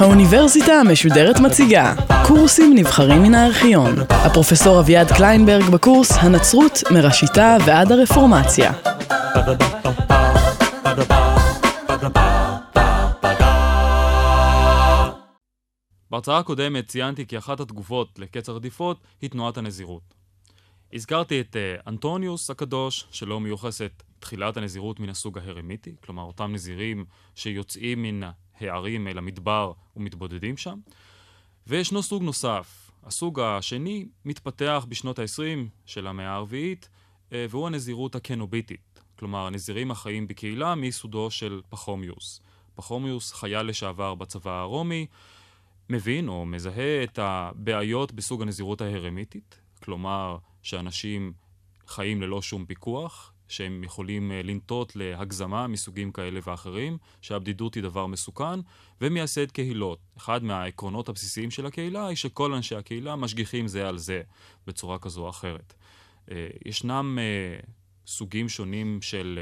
האוניברסיטה המשודרת מציגה קורסים נבחרים מן הארכיון. הפרופסור אביעד קליינברג בקורס הנצרות מראשיתה ועד הרפורמציה. בהרצאה הקודמת ציינתי כי אחת התגובות לקץ הרדיפות היא תנועת הנזירות. הזכרתי את uh, אנטוניוס הקדוש, שלו מיוחסת תחילת הנזירות מן הסוג ההרמיטי, כלומר אותם נזירים שיוצאים מן הערים אל המדבר ומתבודדים שם. וישנו סוג נוסף, הסוג השני מתפתח בשנות ה-20 של המאה הרביעית, uh, והוא הנזירות הקנוביטית, כלומר הנזירים החיים בקהילה מיסודו של פחומיוס. פחומיוס, חייל לשעבר בצבא הרומי, מבין או מזהה את הבעיות בסוג הנזירות ההרמיטית, כלומר שאנשים חיים ללא שום פיקוח, שהם יכולים אה, לנטות להגזמה מסוגים כאלה ואחרים, שהבדידות היא דבר מסוכן, ומייסד קהילות. אחד מהעקרונות הבסיסיים של הקהילה היא שכל אנשי הקהילה משגיחים זה על זה בצורה כזו או אחרת. אה, ישנם אה, סוגים שונים של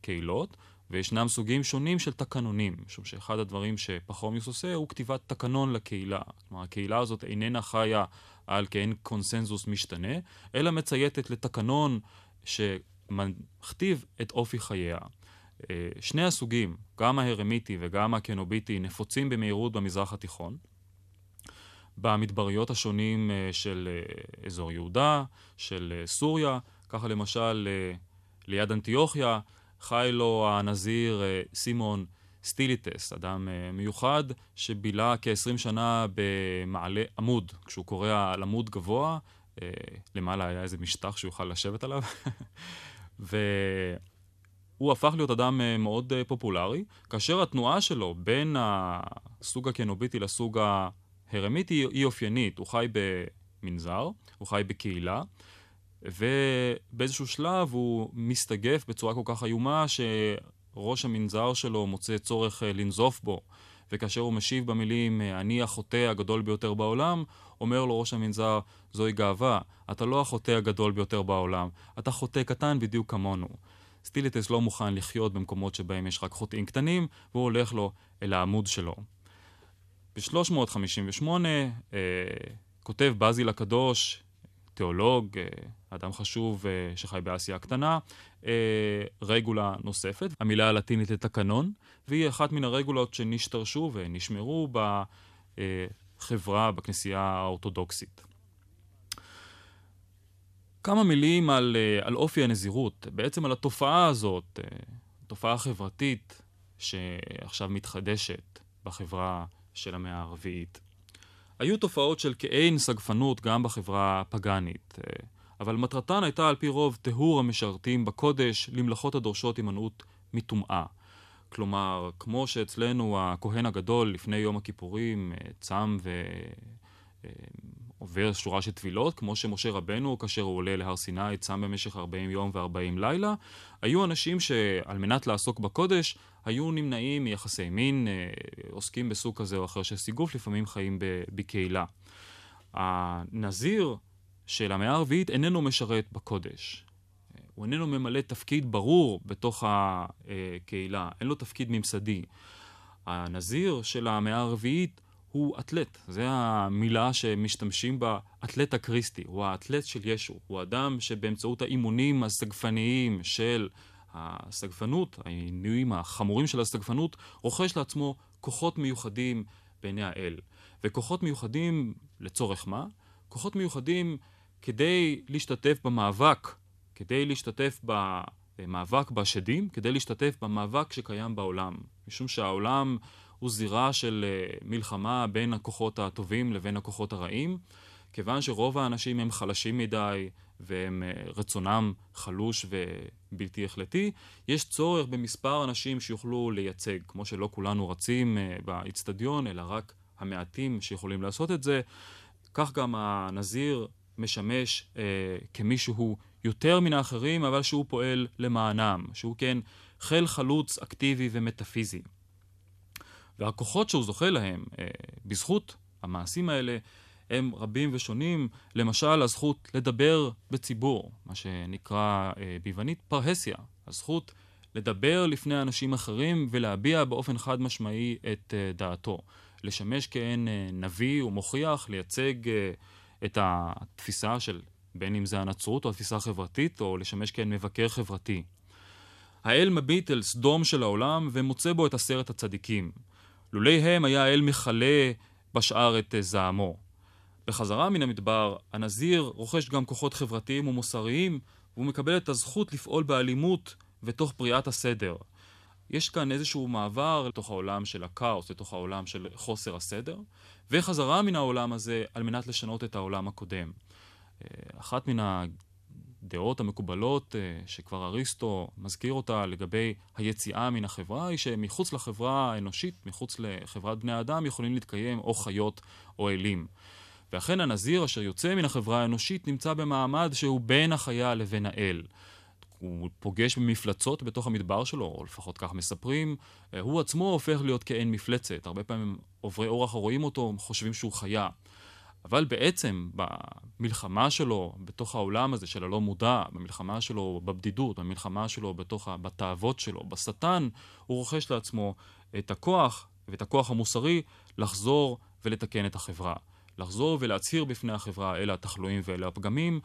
קהילות, וישנם סוגים שונים של תקנונים, משום שאחד הדברים שפחומיוס עושה הוא כתיבת תקנון לקהילה. כלומר, הקהילה הזאת איננה חיה על כאין קונסנזוס משתנה, אלא מצייתת לתקנון שמכתיב את אופי חייה. אה, שני הסוגים, גם ההרמיטי וגם הקנוביטי, נפוצים במהירות במזרח התיכון. במדבריות השונים אה, של אה, אזור יהודה, של סוריה, ככה למשל ליד אנטיוכיה, חי לו הנזיר סימון סטיליטס, אדם אה, מיוחד שבילה כ-20 שנה במעלה עמוד. כשהוא קורא על עמוד גבוה, אה, למעלה היה איזה משטח שהוא יוכל לשבת עליו, והוא הפך להיות אדם מאוד פופולרי, כאשר התנועה שלו בין הסוג הקנוביטי לסוג ההרמיטי היא אופיינית. הוא חי במנזר, הוא חי בקהילה. ובאיזשהו שלב הוא מסתגף בצורה כל כך איומה שראש המנזר שלו מוצא צורך אה, לנזוף בו. וכאשר הוא משיב במילים, אה, אני החוטא הגדול ביותר בעולם, אומר לו ראש המנזר, זוהי גאווה, אתה לא החוטא הגדול ביותר בעולם, אתה חוטא קטן בדיוק כמונו. סטיליטס לא מוכן לחיות במקומות שבהם יש רק חוטאים קטנים, והוא הולך לו אל העמוד שלו. ב-358 אה, כותב בזיל הקדוש, תיאולוג, אה, אדם חשוב אה, שחי באסיה הקטנה, אה, רגולה נוספת, המילה הלטינית לתקנון, והיא אחת מן הרגולות שנשתרשו ונשמרו בחברה, בכנסייה האורתודוקסית. כמה מילים על, על אופי הנזירות, בעצם על התופעה הזאת, תופעה חברתית שעכשיו מתחדשת בחברה של המאה הרביעית. היו תופעות של כאין סגפנות גם בחברה הפגאנית, אה, אבל מטרתן הייתה על פי רוב טיהור המשרתים בקודש למלאכות הדורשות הימנעות מטומאה. כלומר, כמו שאצלנו הכהן הגדול לפני יום הכיפורים אה, צם ועובר אה, שורה של טבילות, כמו שמשה רבנו, כאשר הוא עולה להר סיני, צם במשך 40 יום ו-40 לילה, היו אנשים שעל מנת לעסוק בקודש, היו נמנעים מיחסי מין, אה, עוסקים בסוג כזה או אחר של סיגוף, לפעמים חיים בקהילה. הנזיר של המאה הרביעית איננו משרת בקודש. הוא איננו ממלא תפקיד ברור בתוך הקהילה, אין לו תפקיד ממסדי. הנזיר של המאה הרביעית הוא אתלט, זו המילה שמשתמשים בה, אתלט הקריסטי, הוא האתלט של ישו, הוא אדם שבאמצעות האימונים הסגפניים של הסגפנות, העינויים החמורים של הסגפנות, רוכש לעצמו כוחות מיוחדים בעיני האל. וכוחות מיוחדים לצורך מה? כוחות מיוחדים כדי להשתתף במאבק, כדי להשתתף במאבק בשדים, כדי להשתתף במאבק שקיים בעולם. משום שהעולם הוא זירה של אה, מלחמה בין הכוחות הטובים לבין הכוחות הרעים. כיוון שרוב האנשים הם חלשים מדי והם אה, רצונם חלוש ובלתי החלטי, יש צורך במספר אנשים שיוכלו לייצג, כמו שלא כולנו רצים אה, באיצטדיון, אלא רק המעטים שיכולים לעשות את זה. כך גם הנזיר משמש אה, כמישהו יותר מן האחרים, אבל שהוא פועל למענם, שהוא כן חיל חלוץ אקטיבי ומטאפיזי. והכוחות שהוא זוכה להם, אה, בזכות המעשים האלה, הם רבים ושונים, למשל הזכות לדבר בציבור, מה שנקרא אה, ביוונית פרהסיה, הזכות לדבר לפני אנשים אחרים ולהביע באופן חד משמעי את אה, דעתו, לשמש כעין אה, נביא ומוכיח, לייצג אה, את התפיסה של בין אם זה הנצרות או התפיסה החברתית, או לשמש כעין מבקר חברתי. האל מביט אל סדום של העולם ומוצא בו את עשרת הצדיקים. לולי הם היה האל מכלה בשאר את זעמו. בחזרה מן המדבר, הנזיר רוכש גם כוחות חברתיים ומוסריים, והוא מקבל את הזכות לפעול באלימות ותוך בריאת הסדר. יש כאן איזשהו מעבר לתוך העולם של הכאוס, לתוך העולם של חוסר הסדר, וחזרה מן העולם הזה על מנת לשנות את העולם הקודם. אה, אחת מן הדעות המקובלות, אה, שכבר אריסטו מזכיר אותה לגבי היציאה מן החברה, היא שמחוץ לחברה האנושית, מחוץ לחברת בני האדם, יכולים להתקיים או חיות או אלים. ואכן הנזיר אשר יוצא מן החברה האנושית נמצא במעמד שהוא בין החיה לבין האל. הוא פוגש במפלצות בתוך המדבר שלו, או לפחות כך מספרים, אה, הוא עצמו הופך להיות כעין מפלצת. הרבה פעמים עוברי אורח הרואים אותו, חושבים שהוא חיה. אבל בעצם במלחמה שלו בתוך העולם הזה של הלא מודע, במלחמה שלו בבדידות, במלחמה שלו בתוך, בתאוות שלו, בשטן, הוא רוכש לעצמו את הכוח ואת הכוח המוסרי לחזור ולתקן את החברה. לחזור ולהצהיר בפני החברה אלה התחלואים ואלה הפגמים,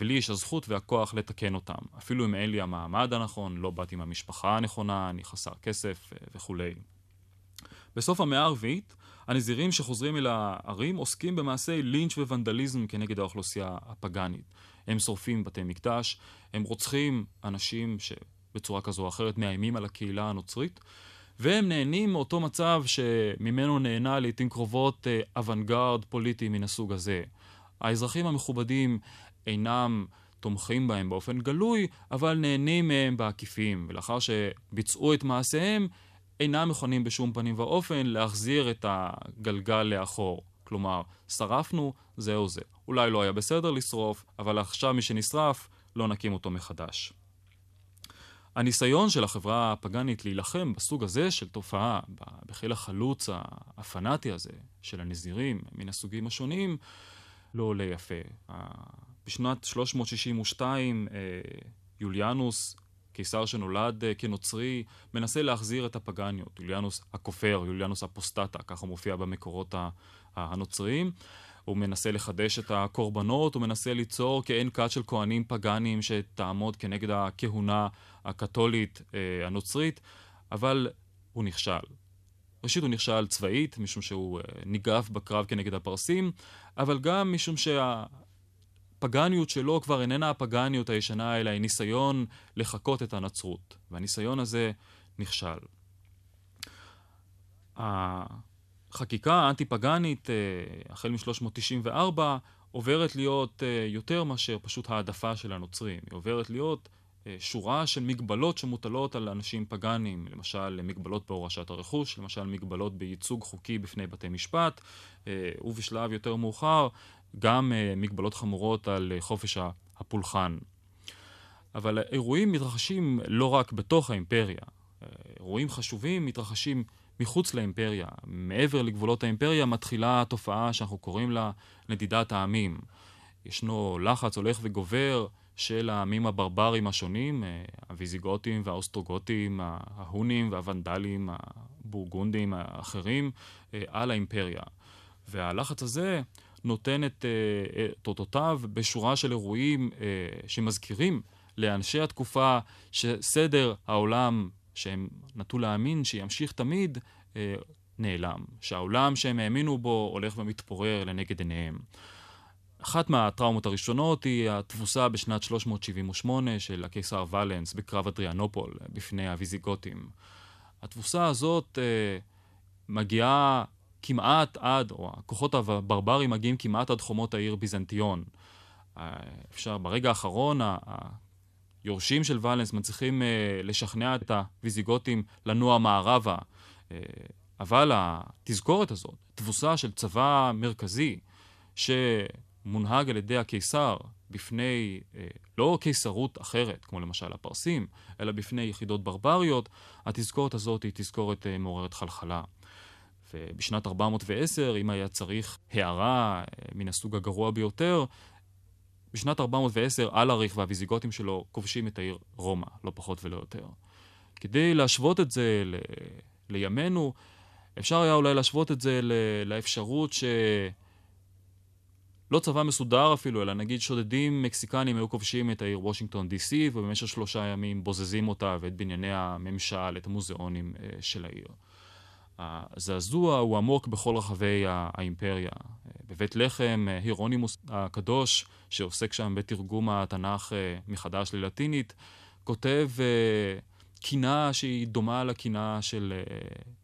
ולי יש הזכות והכוח לתקן אותם. אפילו אם אין לי המעמד הנכון, לא באתי מהמשפחה הנכונה, אני חסר כסף אה, וכולי. בסוף המאה הרביעית, הנזירים שחוזרים אל הערים עוסקים במעשי לינץ' וונדליזם כנגד האוכלוסייה הפגאנית. הם שורפים בתי מקדש, הם רוצחים אנשים שבצורה כזו או אחרת מאיימים על הקהילה הנוצרית, והם נהנים מאותו מצב שממנו נהנה לעיתים קרובות אה, אוונגרד פוליטי מן הסוג הזה. האזרחים המכובדים אינם תומכים בהם באופן גלוי, אבל נהנים מהם בעקיפים, ולאחר שביצעו את מעשיהם, אינם מוכנים בשום פנים ואופן להחזיר את הגלגל לאחור. כלומר, שרפנו, זהו זה. אולי לא היה בסדר לשרוף, אבל עכשיו מי שנשרף, לא נקים אותו מחדש. הניסיון של החברה הפגאנית להילחם בסוג הזה של תופעה, בחיל החלוץ הפנאטי הזה של הנזירים מן הסוגים השונים, לא עולה יפה. בשנת 362 אה, יוליאנוס, קיסר שנולד אה, כנוצרי, מנסה להחזיר את הפגניות. יוליאנוס הכופר, יוליאנוס אפוסטטה, ככה מופיע במקורות הנוצריים. הוא מנסה לחדש את הקורבנות, הוא מנסה ליצור כעין כת של כהנים פגאנים שתעמוד כנגד הכהונה הקתולית אה, הנוצרית, אבל הוא נכשל. ראשית הוא נכשל צבאית, משום שהוא ניגף בקרב כנגד הפרסים, אבל גם משום שה... שלו כבר איננה הפגניות הישנה, אלא היא ניסיון לחקות את הנצרות. והניסיון הזה נכשל. החקיקה האנטי-פגנית, אה, החל מ-394, עוברת להיות אה, יותר מאשר פשוט העדפה של הנוצרים. היא עוברת להיות אה, שורה של מגבלות שמוטלות על אנשים פגאנים, למשל מגבלות בהורשת הרכוש, למשל מגבלות בייצוג חוקי בפני בתי משפט, ובשלב יותר מאוחר גם uh, מגבלות חמורות על חופש הפולחן. אבל האירועים מתרחשים לא רק בתוך האימפריה. אה, אירועים חשובים מתרחשים מחוץ לאימפריה. מעבר לגבולות האימפריה מתחילה תופעה שאנחנו קוראים לה נדידת העמים. ישנו לחץ הולך וגובר של העמים הברברים השונים, הוויזיגוטים והאוסטרוגוטים, ההונים והוונדלים, הבורגונדים האחרים, על האימפריה. והלחץ הזה נותן את אותותיו בשורה של אירועים אה, שמזכירים לאנשי התקופה שסדר העולם שהם נטו להאמין שימשיך תמיד, אה, נעלם. שהעולם שהם האמינו בו הולך ומתפורר לנגד עיניהם. אחת מהטראומות הראשונות היא התבוסה בשנת 378 של הקיסר ולנס בקרב אדריאנופול בפני הוויזיגוטים. התבוסה הזאת אה, מגיעה כמעט עד, או הכוחות הברברים מגיעים כמעט עד חומות העיר ביזנטיון. אה, אפשר, ברגע האחרון, היורשים של ואלנס מצליחים אה, לשכנע את הוויזיגותים לנוע מערבה. אה, אבל התזכורת הזאת, תבוסה של צבא מרכזי שמונהג על ידי הקיסר בפני לא קיסרות אחרת, כמו למשל הפרסים, אלא בפני יחידות ברבריות, התזכורת הזאת היא תזכורת מעוררת חלחלה. ובשנת 410, אם היה צריך הערה מן הסוג הגרוע ביותר, בשנת 410 אלאריך והוויזיגותים שלו כובשים את העיר רומא, לא פחות ולא יותר. כדי להשוות את זה ל... לימינו, אפשר היה אולי להשוות את זה לאפשרות ש... לא צבא מסודר אפילו, אלא נגיד שודדים מקסיקנים היו כובשים את העיר וושינגטון די.סי, ובמשך שלושה ימים בוזזים אותה ואת בנייני הממשל, את המוזיאונים אה, של העיר. הזעזוע הוא עמוק בכל רחבי האימפריה. בבית לחם, אה, הירונימוס הקדוש, שעוסק שם בתרגום התנ"ך אה, מחדש ללטינית, כותב קינה שהיא דומה לקינה של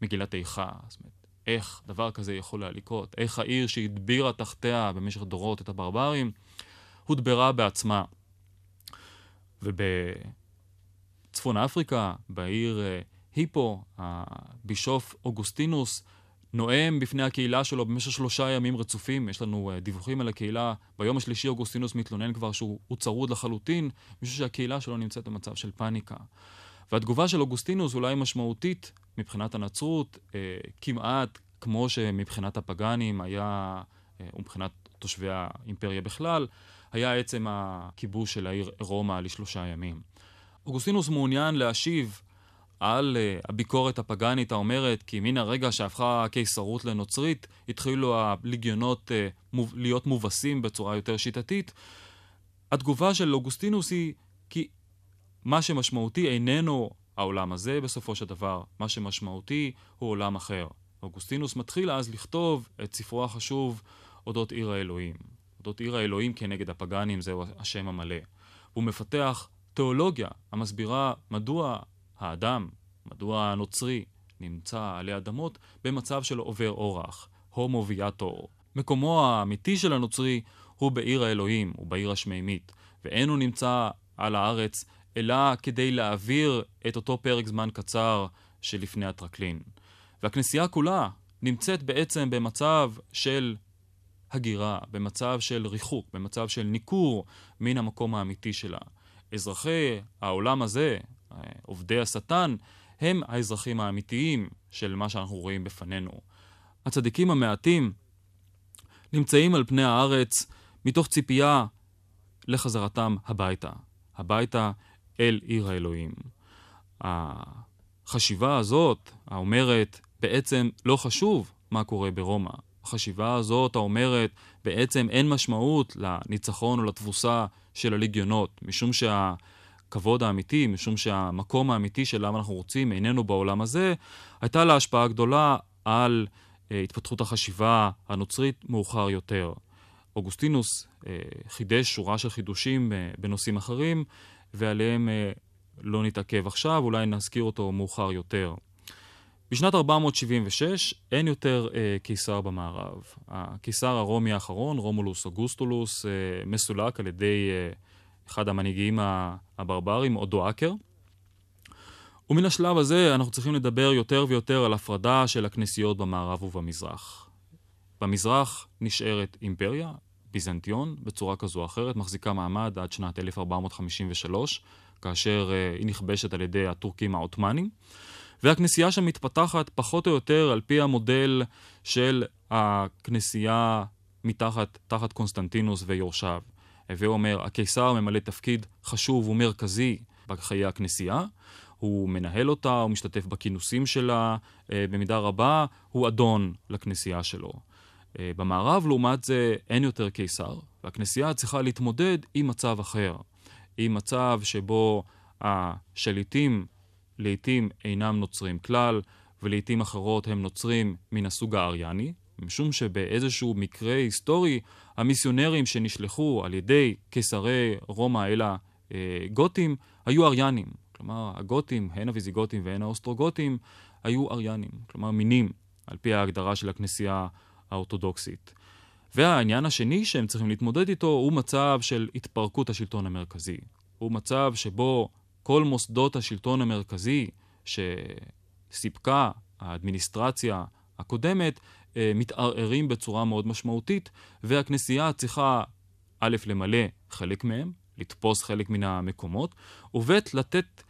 מגילת איכה. זאת אומרת, איך דבר כזה יכול היה לקרות, איך העיר שהדבירה תחתיה במשך דורות את הברברים, הודברה בעצמה. ובצפון אפריקה, בעיר אה, היפו, הבישוף אוגוסטינוס נואם בפני הקהילה שלו במשך שלושה ימים רצופים. יש לנו אה, דיווחים על הקהילה. ביום השלישי אוגוסטינוס מתלונן כבר שהוא צרוד לחלוטין, משום שהקהילה שלו נמצאת במצב של פאניקה. והתגובה של אוגוסטינוס אולי משמעותית מבחינת הנצרות, אה, כמעט כמו שמבחינת הפגאנים היה, אה, ומבחינת תושבי האימפריה בכלל, היה עצם הכיבוש של העיר רומא לשלושה ימים. אוגוסטינוס מעוניין להשיב על uh, הביקורת הפגאנית האומרת כי מן הרגע שהפכה הקיסרות לנוצרית, התחילו הליגיונות uh, מוב, להיות מובסים בצורה יותר שיטתית. התגובה של אוגוסטינוס היא כי מה שמשמעותי איננו העולם הזה בסופו של דבר, מה שמשמעותי הוא עולם אחר. אוגוסטינוס מתחיל אז לכתוב את ספרו החשוב אודות עיר האלוהים. אודות עיר האלוהים כנגד הפגאנים, זהו השם המלא. הוא מפתח תיאולוגיה המסבירה מדוע האדם, מדוע הנוצרי, נמצא עלי אדמות במצב של עובר אורח, הומו ויאטור. מקומו האמיתי של הנוצרי הוא בעיר האלוהים, הוא בעיר השמימית, ואין הוא נמצא על הארץ אלא כדי להעביר את אותו פרק זמן קצר שלפני הטרקלין. והכנסייה כולה נמצאת בעצם במצב של הגירה, במצב של ריחוק, במצב של ניכור מן המקום האמיתי שלה. אזרחי העולם הזה, עובדי השטן, הם האזרחים האמיתיים של מה שאנחנו רואים בפנינו. הצדיקים המעטים נמצאים על פני הארץ מתוך ציפייה לחזרתם הביתה, הביתה אל עיר האלוהים. החשיבה הזאת, האומרת, בעצם לא חשוב מה קורה ברומא. החשיבה הזאת האומרת, בעצם אין משמעות לניצחון או לתבוסה של הליגיונות, משום שהכבוד האמיתי, משום שהמקום האמיתי של למה אנחנו רוצים איננו בעולם הזה, הייתה לה השפעה גדולה על uh, התפתחות החשיבה הנוצרית מאוחר יותר. אוגוסטינוס uh, חידש שורה של חידושים uh, בנושאים אחרים, ועליהם uh, לא נתעכב עכשיו, אולי נזכיר אותו מאוחר יותר. בשנת 476 אין יותר אה, קיסר במערב. הקיסר הרומי האחרון, רומולוס אוגוסטולוס, אה, מסולק על ידי אה, אחד המנהיגים הברברים, אודואקר. ומן השלב הזה אנחנו צריכים לדבר יותר ויותר על הפרדה של הכנסיות במערב ובמזרח. במזרח נשארת אימפריה, ביזנטיון, בצורה כזו או אחרת, מחזיקה מעמד עד שנת 1453, כאשר אה, היא נכבשת על ידי הטורקים העות'מאנים. והכנסייה שם מתפתחת פחות או יותר על פי המודל של הכנסייה מתחת, תחת קונסטנטינוס ויורשיו. הווה אומר, הקיסר ממלא תפקיד חשוב ומרכזי בחיי הכנסייה, הוא מנהל אותה, הוא משתתף בכינוסים שלה, אה, במידה רבה הוא אדון לכנסייה שלו. אה, במערב, לעומת זה, אין יותר קיסר, והכנסייה צריכה להתמודד עם מצב אחר, עם מצב שבו השליטים לעתים אינם נוצרים כלל, ולעתים אחרות הם נוצרים מן הסוג הארייני, משום שבאיזשהו מקרה היסטורי, המיסיונרים שנשלחו על ידי קיסרי רומא אל הגותים היו אריינים. כלומר, הגותים, הן הוויזיגותים והן האוסטרוגותים, היו אריינים, כלומר מינים, על פי ההגדרה של הכנסייה האורתודוקסית. והעניין השני שהם צריכים להתמודד איתו הוא מצב של התפרקות השלטון המרכזי. הוא מצב שבו כל מוסדות השלטון המרכזי שסיפקה האדמיניסטרציה הקודמת אה, מתערערים בצורה מאוד משמעותית, והכנסייה צריכה א', למלא חלק מהם, לתפוס חלק מן המקומות, וב', לתת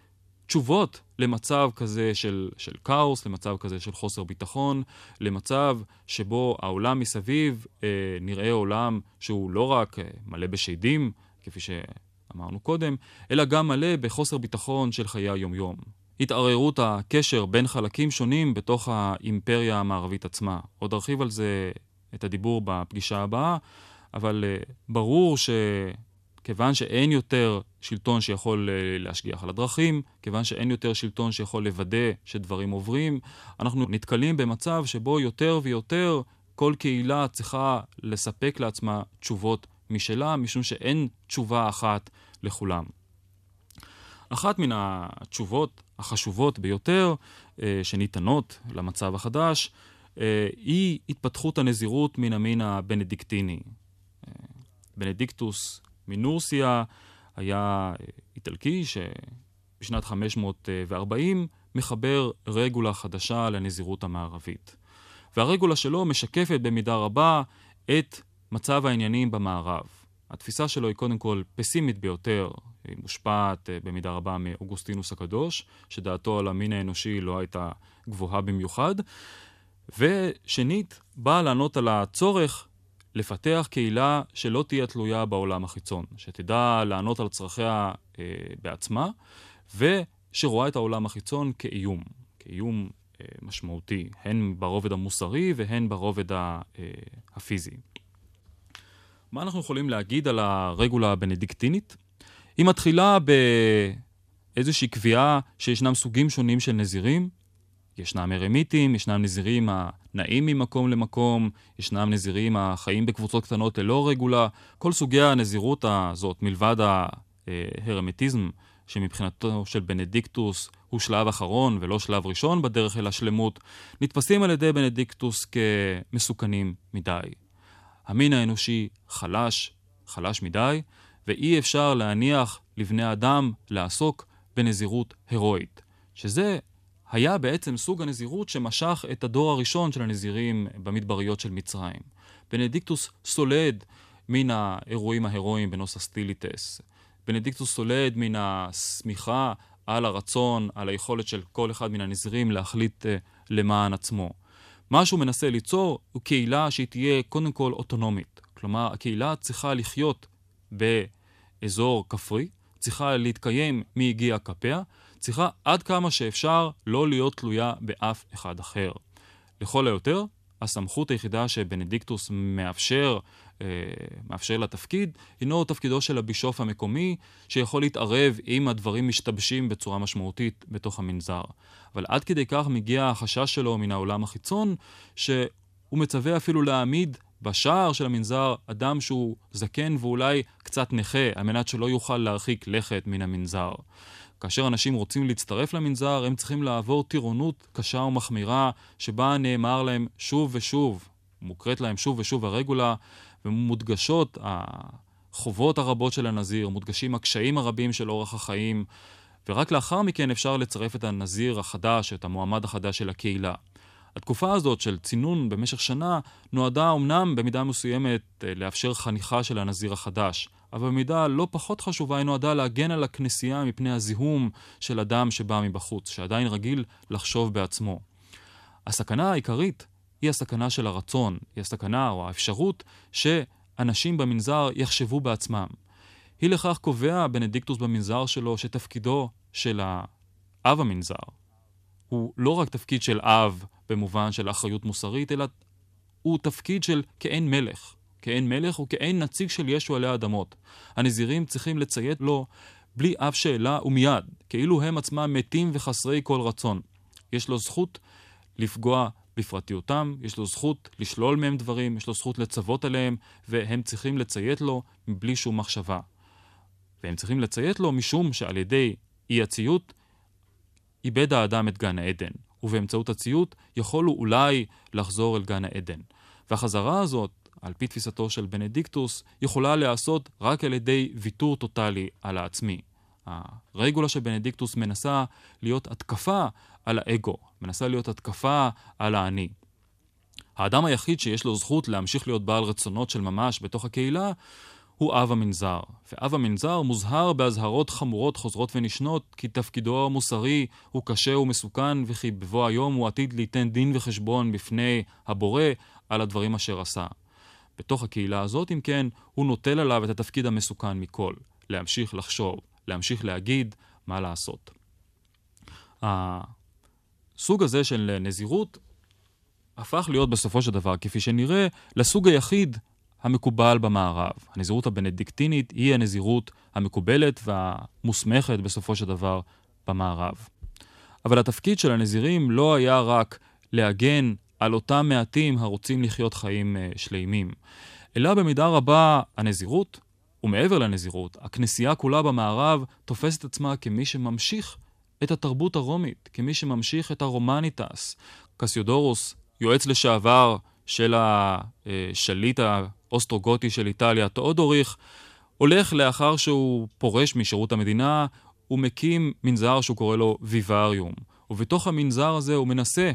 תשובות למצב כזה של, של כאוס, למצב כזה של חוסר ביטחון, למצב שבו העולם מסביב אה, נראה עולם שהוא לא רק אה, מלא בשדים, כפי שאמרנו קודם, אלא גם מלא בחוסר ביטחון של חיי היומיום. התערערות הקשר בין חלקים שונים בתוך האימפריה המערבית עצמה. עוד ארחיב על זה את הדיבור בפגישה הבאה, אבל uh, ברור שכיוון שאין יותר שלטון שיכול uh, להשגיח על הדרכים, כיוון שאין יותר שלטון שיכול לוודא שדברים עוברים, אנחנו נתקלים במצב שבו יותר ויותר כל קהילה צריכה לספק לעצמה תשובות משלה, משום שאין תשובה אחת לכולם. אחת מן התשובות החשובות ביותר אה, שניתנות למצב החדש אה, היא התפתחות הנזירות מן המין הבנדיקטיני. אה, בנדיקטוס מנורסיה היה איטלקי שבשנת 540 מחבר רגולה חדשה לנזירות המערבית. והרגולה שלו משקפת במידה רבה את מצב העניינים במערב. התפיסה שלו היא קודם כל פסימית ביותר, היא מושפעת אה, במידה רבה מאוגוסטינוס הקדוש, שדעתו על המין האנושי לא הייתה גבוהה במיוחד. ושנית, באה לענות על הצורך לפתח קהילה שלא תהיה תלויה בעולם החיצון, שתדע לענות על צרכיה אה, בעצמה, ושרואה את העולם החיצון כאיום, כאיום אה, משמעותי, הן ברובד המוסרי והן ברובד אה, הפיזי. מה אנחנו יכולים להגיד על הרגולה הבנדיקטינית? היא מתחילה באיזושהי קביעה שישנם סוגים שונים של נזירים. ישנם ארמיטים, ישנם נזירים הנעים ממקום למקום, ישנם נזירים החיים בקבוצות קטנות ללא רגולה. כל סוגי הנזירות הזאת, מלבד ההרמטיזם, שמבחינתו של בנדיקטוס הוא שלב אחרון ולא שלב ראשון בדרך אל השלמות, נתפסים על ידי בנדיקטוס כמסוכנים מדי. המין האנושי חלש, חלש מדי, ואי אפשר להניח לבני אדם לעסוק בנזירות הירואית, שזה היה בעצם סוג הנזירות שמשך את הדור הראשון של הנזירים במדבריות של מצרים. בנדיקטוס סולד מן האירועים ההירואיים בנוסח סטיליטס. בנדיקטוס סולד מן הסמיכה על הרצון, על היכולת של כל אחד מן הנזירים להחליט אה, למען עצמו. מה שהוא מנסה ליצור הוא קהילה שהיא תהיה קודם כל אוטונומית. כלומר, הקהילה צריכה לחיות באזור כפרי, צריכה להתקיים מיגיע כפיה, צריכה עד כמה שאפשר לא להיות תלויה באף אחד אחר. לכל היותר, הסמכות היחידה שבנדיקטוס מאפשר, אה, מאפשר לתפקיד, הינו תפקידו של הבישוף המקומי, שיכול להתערב אם הדברים משתבשים בצורה משמעותית בתוך המנזר. אבל עד כדי כך מגיע החשש שלו מן העולם החיצון, שהוא מצווה אפילו להעמיד בשער של המנזר אדם שהוא זקן ואולי קצת נכה, על מנת שלא יוכל להרחיק לכת מן המנזר. כאשר אנשים רוצים להצטרף למנזר, הם צריכים לעבור טירונות קשה ומחמירה, שבה נאמר להם שוב ושוב, מוקראת להם שוב ושוב הרגולה, ומודגשות החובות הרבות של הנזיר, מודגשים הקשיים הרבים של אורח החיים, ורק לאחר מכן אפשר לצרף את הנזיר החדש, את המועמד החדש של הקהילה. התקופה הזאת של צינון במשך שנה נועדה אמנם במידה מסוימת לאפשר חניכה של הנזיר החדש, אבל במידה לא פחות חשובה היא נועדה להגן על הכנסייה מפני הזיהום של אדם שבא מבחוץ, שעדיין רגיל לחשוב בעצמו. הסכנה העיקרית היא הסכנה של הרצון, היא הסכנה או האפשרות שאנשים במנזר יחשבו בעצמם. היא לכך קובע בנדיקטוס במנזר שלו שתפקידו של האב המנזר הוא לא רק תפקיד של אב במובן של אחריות מוסרית, אלא הוא תפקיד של כעין מלך. כעין מלך וכעין נציג של ישו עלי האדמות. הנזירים צריכים לציית לו בלי אף שאלה ומיד, כאילו הם עצמם מתים וחסרי כל רצון. יש לו זכות לפגוע בפרטיותם, יש לו זכות לשלול מהם דברים, יש לו זכות לצוות עליהם, והם צריכים לציית לו מבלי שום מחשבה. והם צריכים לציית לו משום שעל ידי אי הציות, איבד האדם את גן העדן. ובאמצעות הציות יכולו אולי לחזור אל גן העדן. והחזרה הזאת, על פי תפיסתו של בנדיקטוס, יכולה להיעשות רק על ידי ויתור טוטאלי על העצמי. הרגולה של בנדיקטוס מנסה להיות התקפה על האגו, מנסה להיות התקפה על האני. האדם היחיד שיש לו זכות להמשיך להיות בעל רצונות של ממש בתוך הקהילה הוא אב המנזר, ואב המנזר מוזהר באזהרות חמורות חוזרות ונשנות כי תפקידו המוסרי הוא קשה ומסוכן וכי בבוא היום הוא עתיד ליתן דין וחשבון בפני הבורא על הדברים אשר עשה. בתוך הקהילה הזאת, אם כן, הוא נוטל עליו את התפקיד המסוכן מכל, להמשיך לחשוב, להמשיך להגיד מה לעשות. הסוג הזה של נזירות הפך להיות בסופו של דבר, כפי שנראה, לסוג היחיד המקובל במערב. הנזירות הבנדיקטינית היא הנזירות המקובלת והמוסמכת בסופו של דבר במערב. אבל התפקיד של הנזירים לא היה רק להגן על אותם מעטים הרוצים לחיות חיים אה, שלימים, אלא במידה רבה הנזירות, ומעבר לנזירות, הכנסייה כולה במערב תופסת עצמה כמי שממשיך את התרבות הרומית, כמי שממשיך את ה Romanitas. קסיודורוס, יועץ לשעבר של השליט האוסטרוגוטי של איטליה, תאודוריך, הולך לאחר שהוא פורש משירות המדינה, הוא מקים מנזר שהוא קורא לו ויבריום. ובתוך המנזר הזה הוא מנסה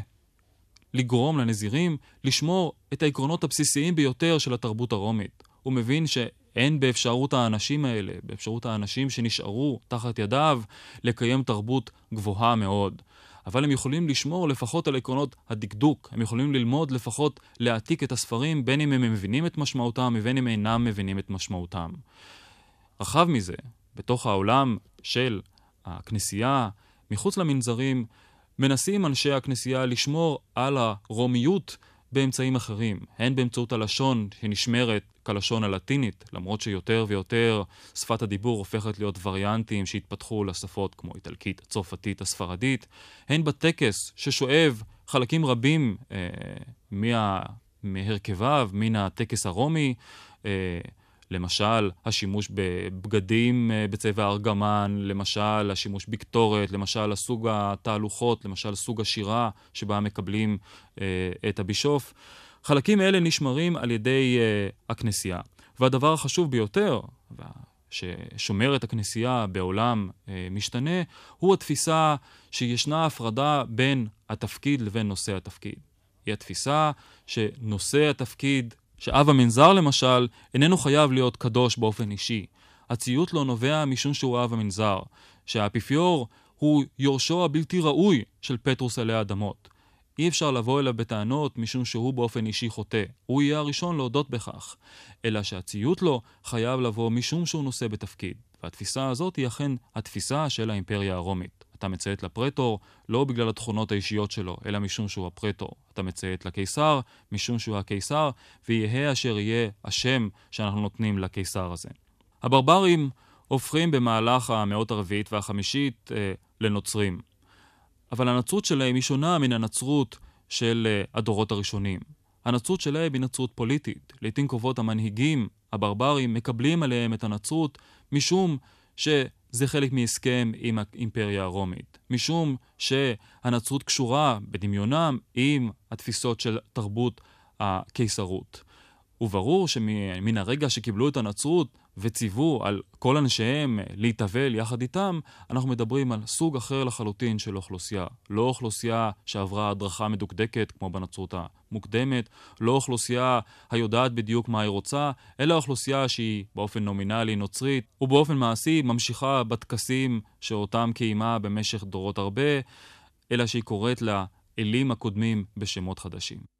לגרום לנזירים לשמור את העקרונות הבסיסיים ביותר של התרבות הרומית. הוא מבין שאין באפשרות האנשים האלה, באפשרות האנשים שנשארו תחת ידיו, לקיים תרבות גבוהה מאוד. אבל הם יכולים לשמור לפחות על עקרונות הדקדוק, הם יכולים ללמוד לפחות להעתיק את הספרים, בין אם הם מבינים את משמעותם ובין אם אינם מבינים את משמעותם. רחב מזה, בתוך העולם של הכנסייה, מחוץ למנזרים, מנסים אנשי הכנסייה לשמור על הרומיות באמצעים אחרים, הן באמצעות הלשון שנשמרת כלשון הלטינית, למרות שיותר ויותר שפת הדיבור הופכת להיות וריאנטים שהתפתחו לשפות כמו איטלקית, הצרפתית, הספרדית, הן בטקס ששואב חלקים רבים אה, מה, מהרכביו, מן הטקס הרומי, אה, למשל, השימוש בבגדים אה, בצבע ארגמן, למשל, השימוש בקטורת, למשל, הסוג התהלוכות, למשל, סוג השירה שבה מקבלים אה, את הבישוף. חלקים אלה נשמרים על ידי אה, הכנסייה. והדבר החשוב ביותר, ששומר את הכנסייה בעולם אה, משתנה, הוא התפיסה שישנה הפרדה בין התפקיד לבין נושא התפקיד. היא התפיסה שנושא התפקיד שאב המנזר למשל איננו חייב להיות קדוש באופן אישי. הציות לו נובע משום שהוא אב המנזר, שהאפיפיור הוא יורשו הבלתי ראוי של פטרוס עלי אדמות. אי אפשר לבוא אליו בטענות משום שהוא באופן אישי חוטא. הוא יהיה הראשון להודות בכך. אלא שהציות לו חייב לבוא משום שהוא נושא בתפקיד. והתפיסה הזאת היא אכן התפיסה של האימפריה הרומית. אתה מציית לפרטור לא בגלל התכונות האישיות שלו, אלא משום שהוא הפרטור. אתה מציית לקיסר משום שהוא הקיסר, ויהא אשר יהיה השם שאנחנו נותנים לקיסר הזה. הברברים הופכים במהלך המאות הרביעית והחמישית אה, לנוצרים. אבל הנצרות שלהם היא שונה מן הנצרות של אה, הדורות הראשונים. הנצרות שלהם היא נצרות פוליטית. לעיתים קרובות המנהיגים הברברים מקבלים עליהם את הנצרות משום שזה חלק מהסכם עם האימפריה הרומית. משום שהנצרות קשורה בדמיונם עם התפיסות של תרבות הקיסרות. וברור שמן הרגע שקיבלו את הנצרות וציוו על כל אנשיהם להתאבל יחד איתם, אנחנו מדברים על סוג אחר לחלוטין של אוכלוסייה. לא אוכלוסייה שעברה הדרכה מדוקדקת כמו בנצרות המוקדמת, לא אוכלוסייה היודעת בדיוק מה היא רוצה, אלא אוכלוסייה שהיא באופן נומינלי נוצרית, ובאופן מעשי ממשיכה בטקסים שאותם קיימה במשך דורות הרבה, אלא שהיא קוראת לאלים הקודמים בשמות חדשים.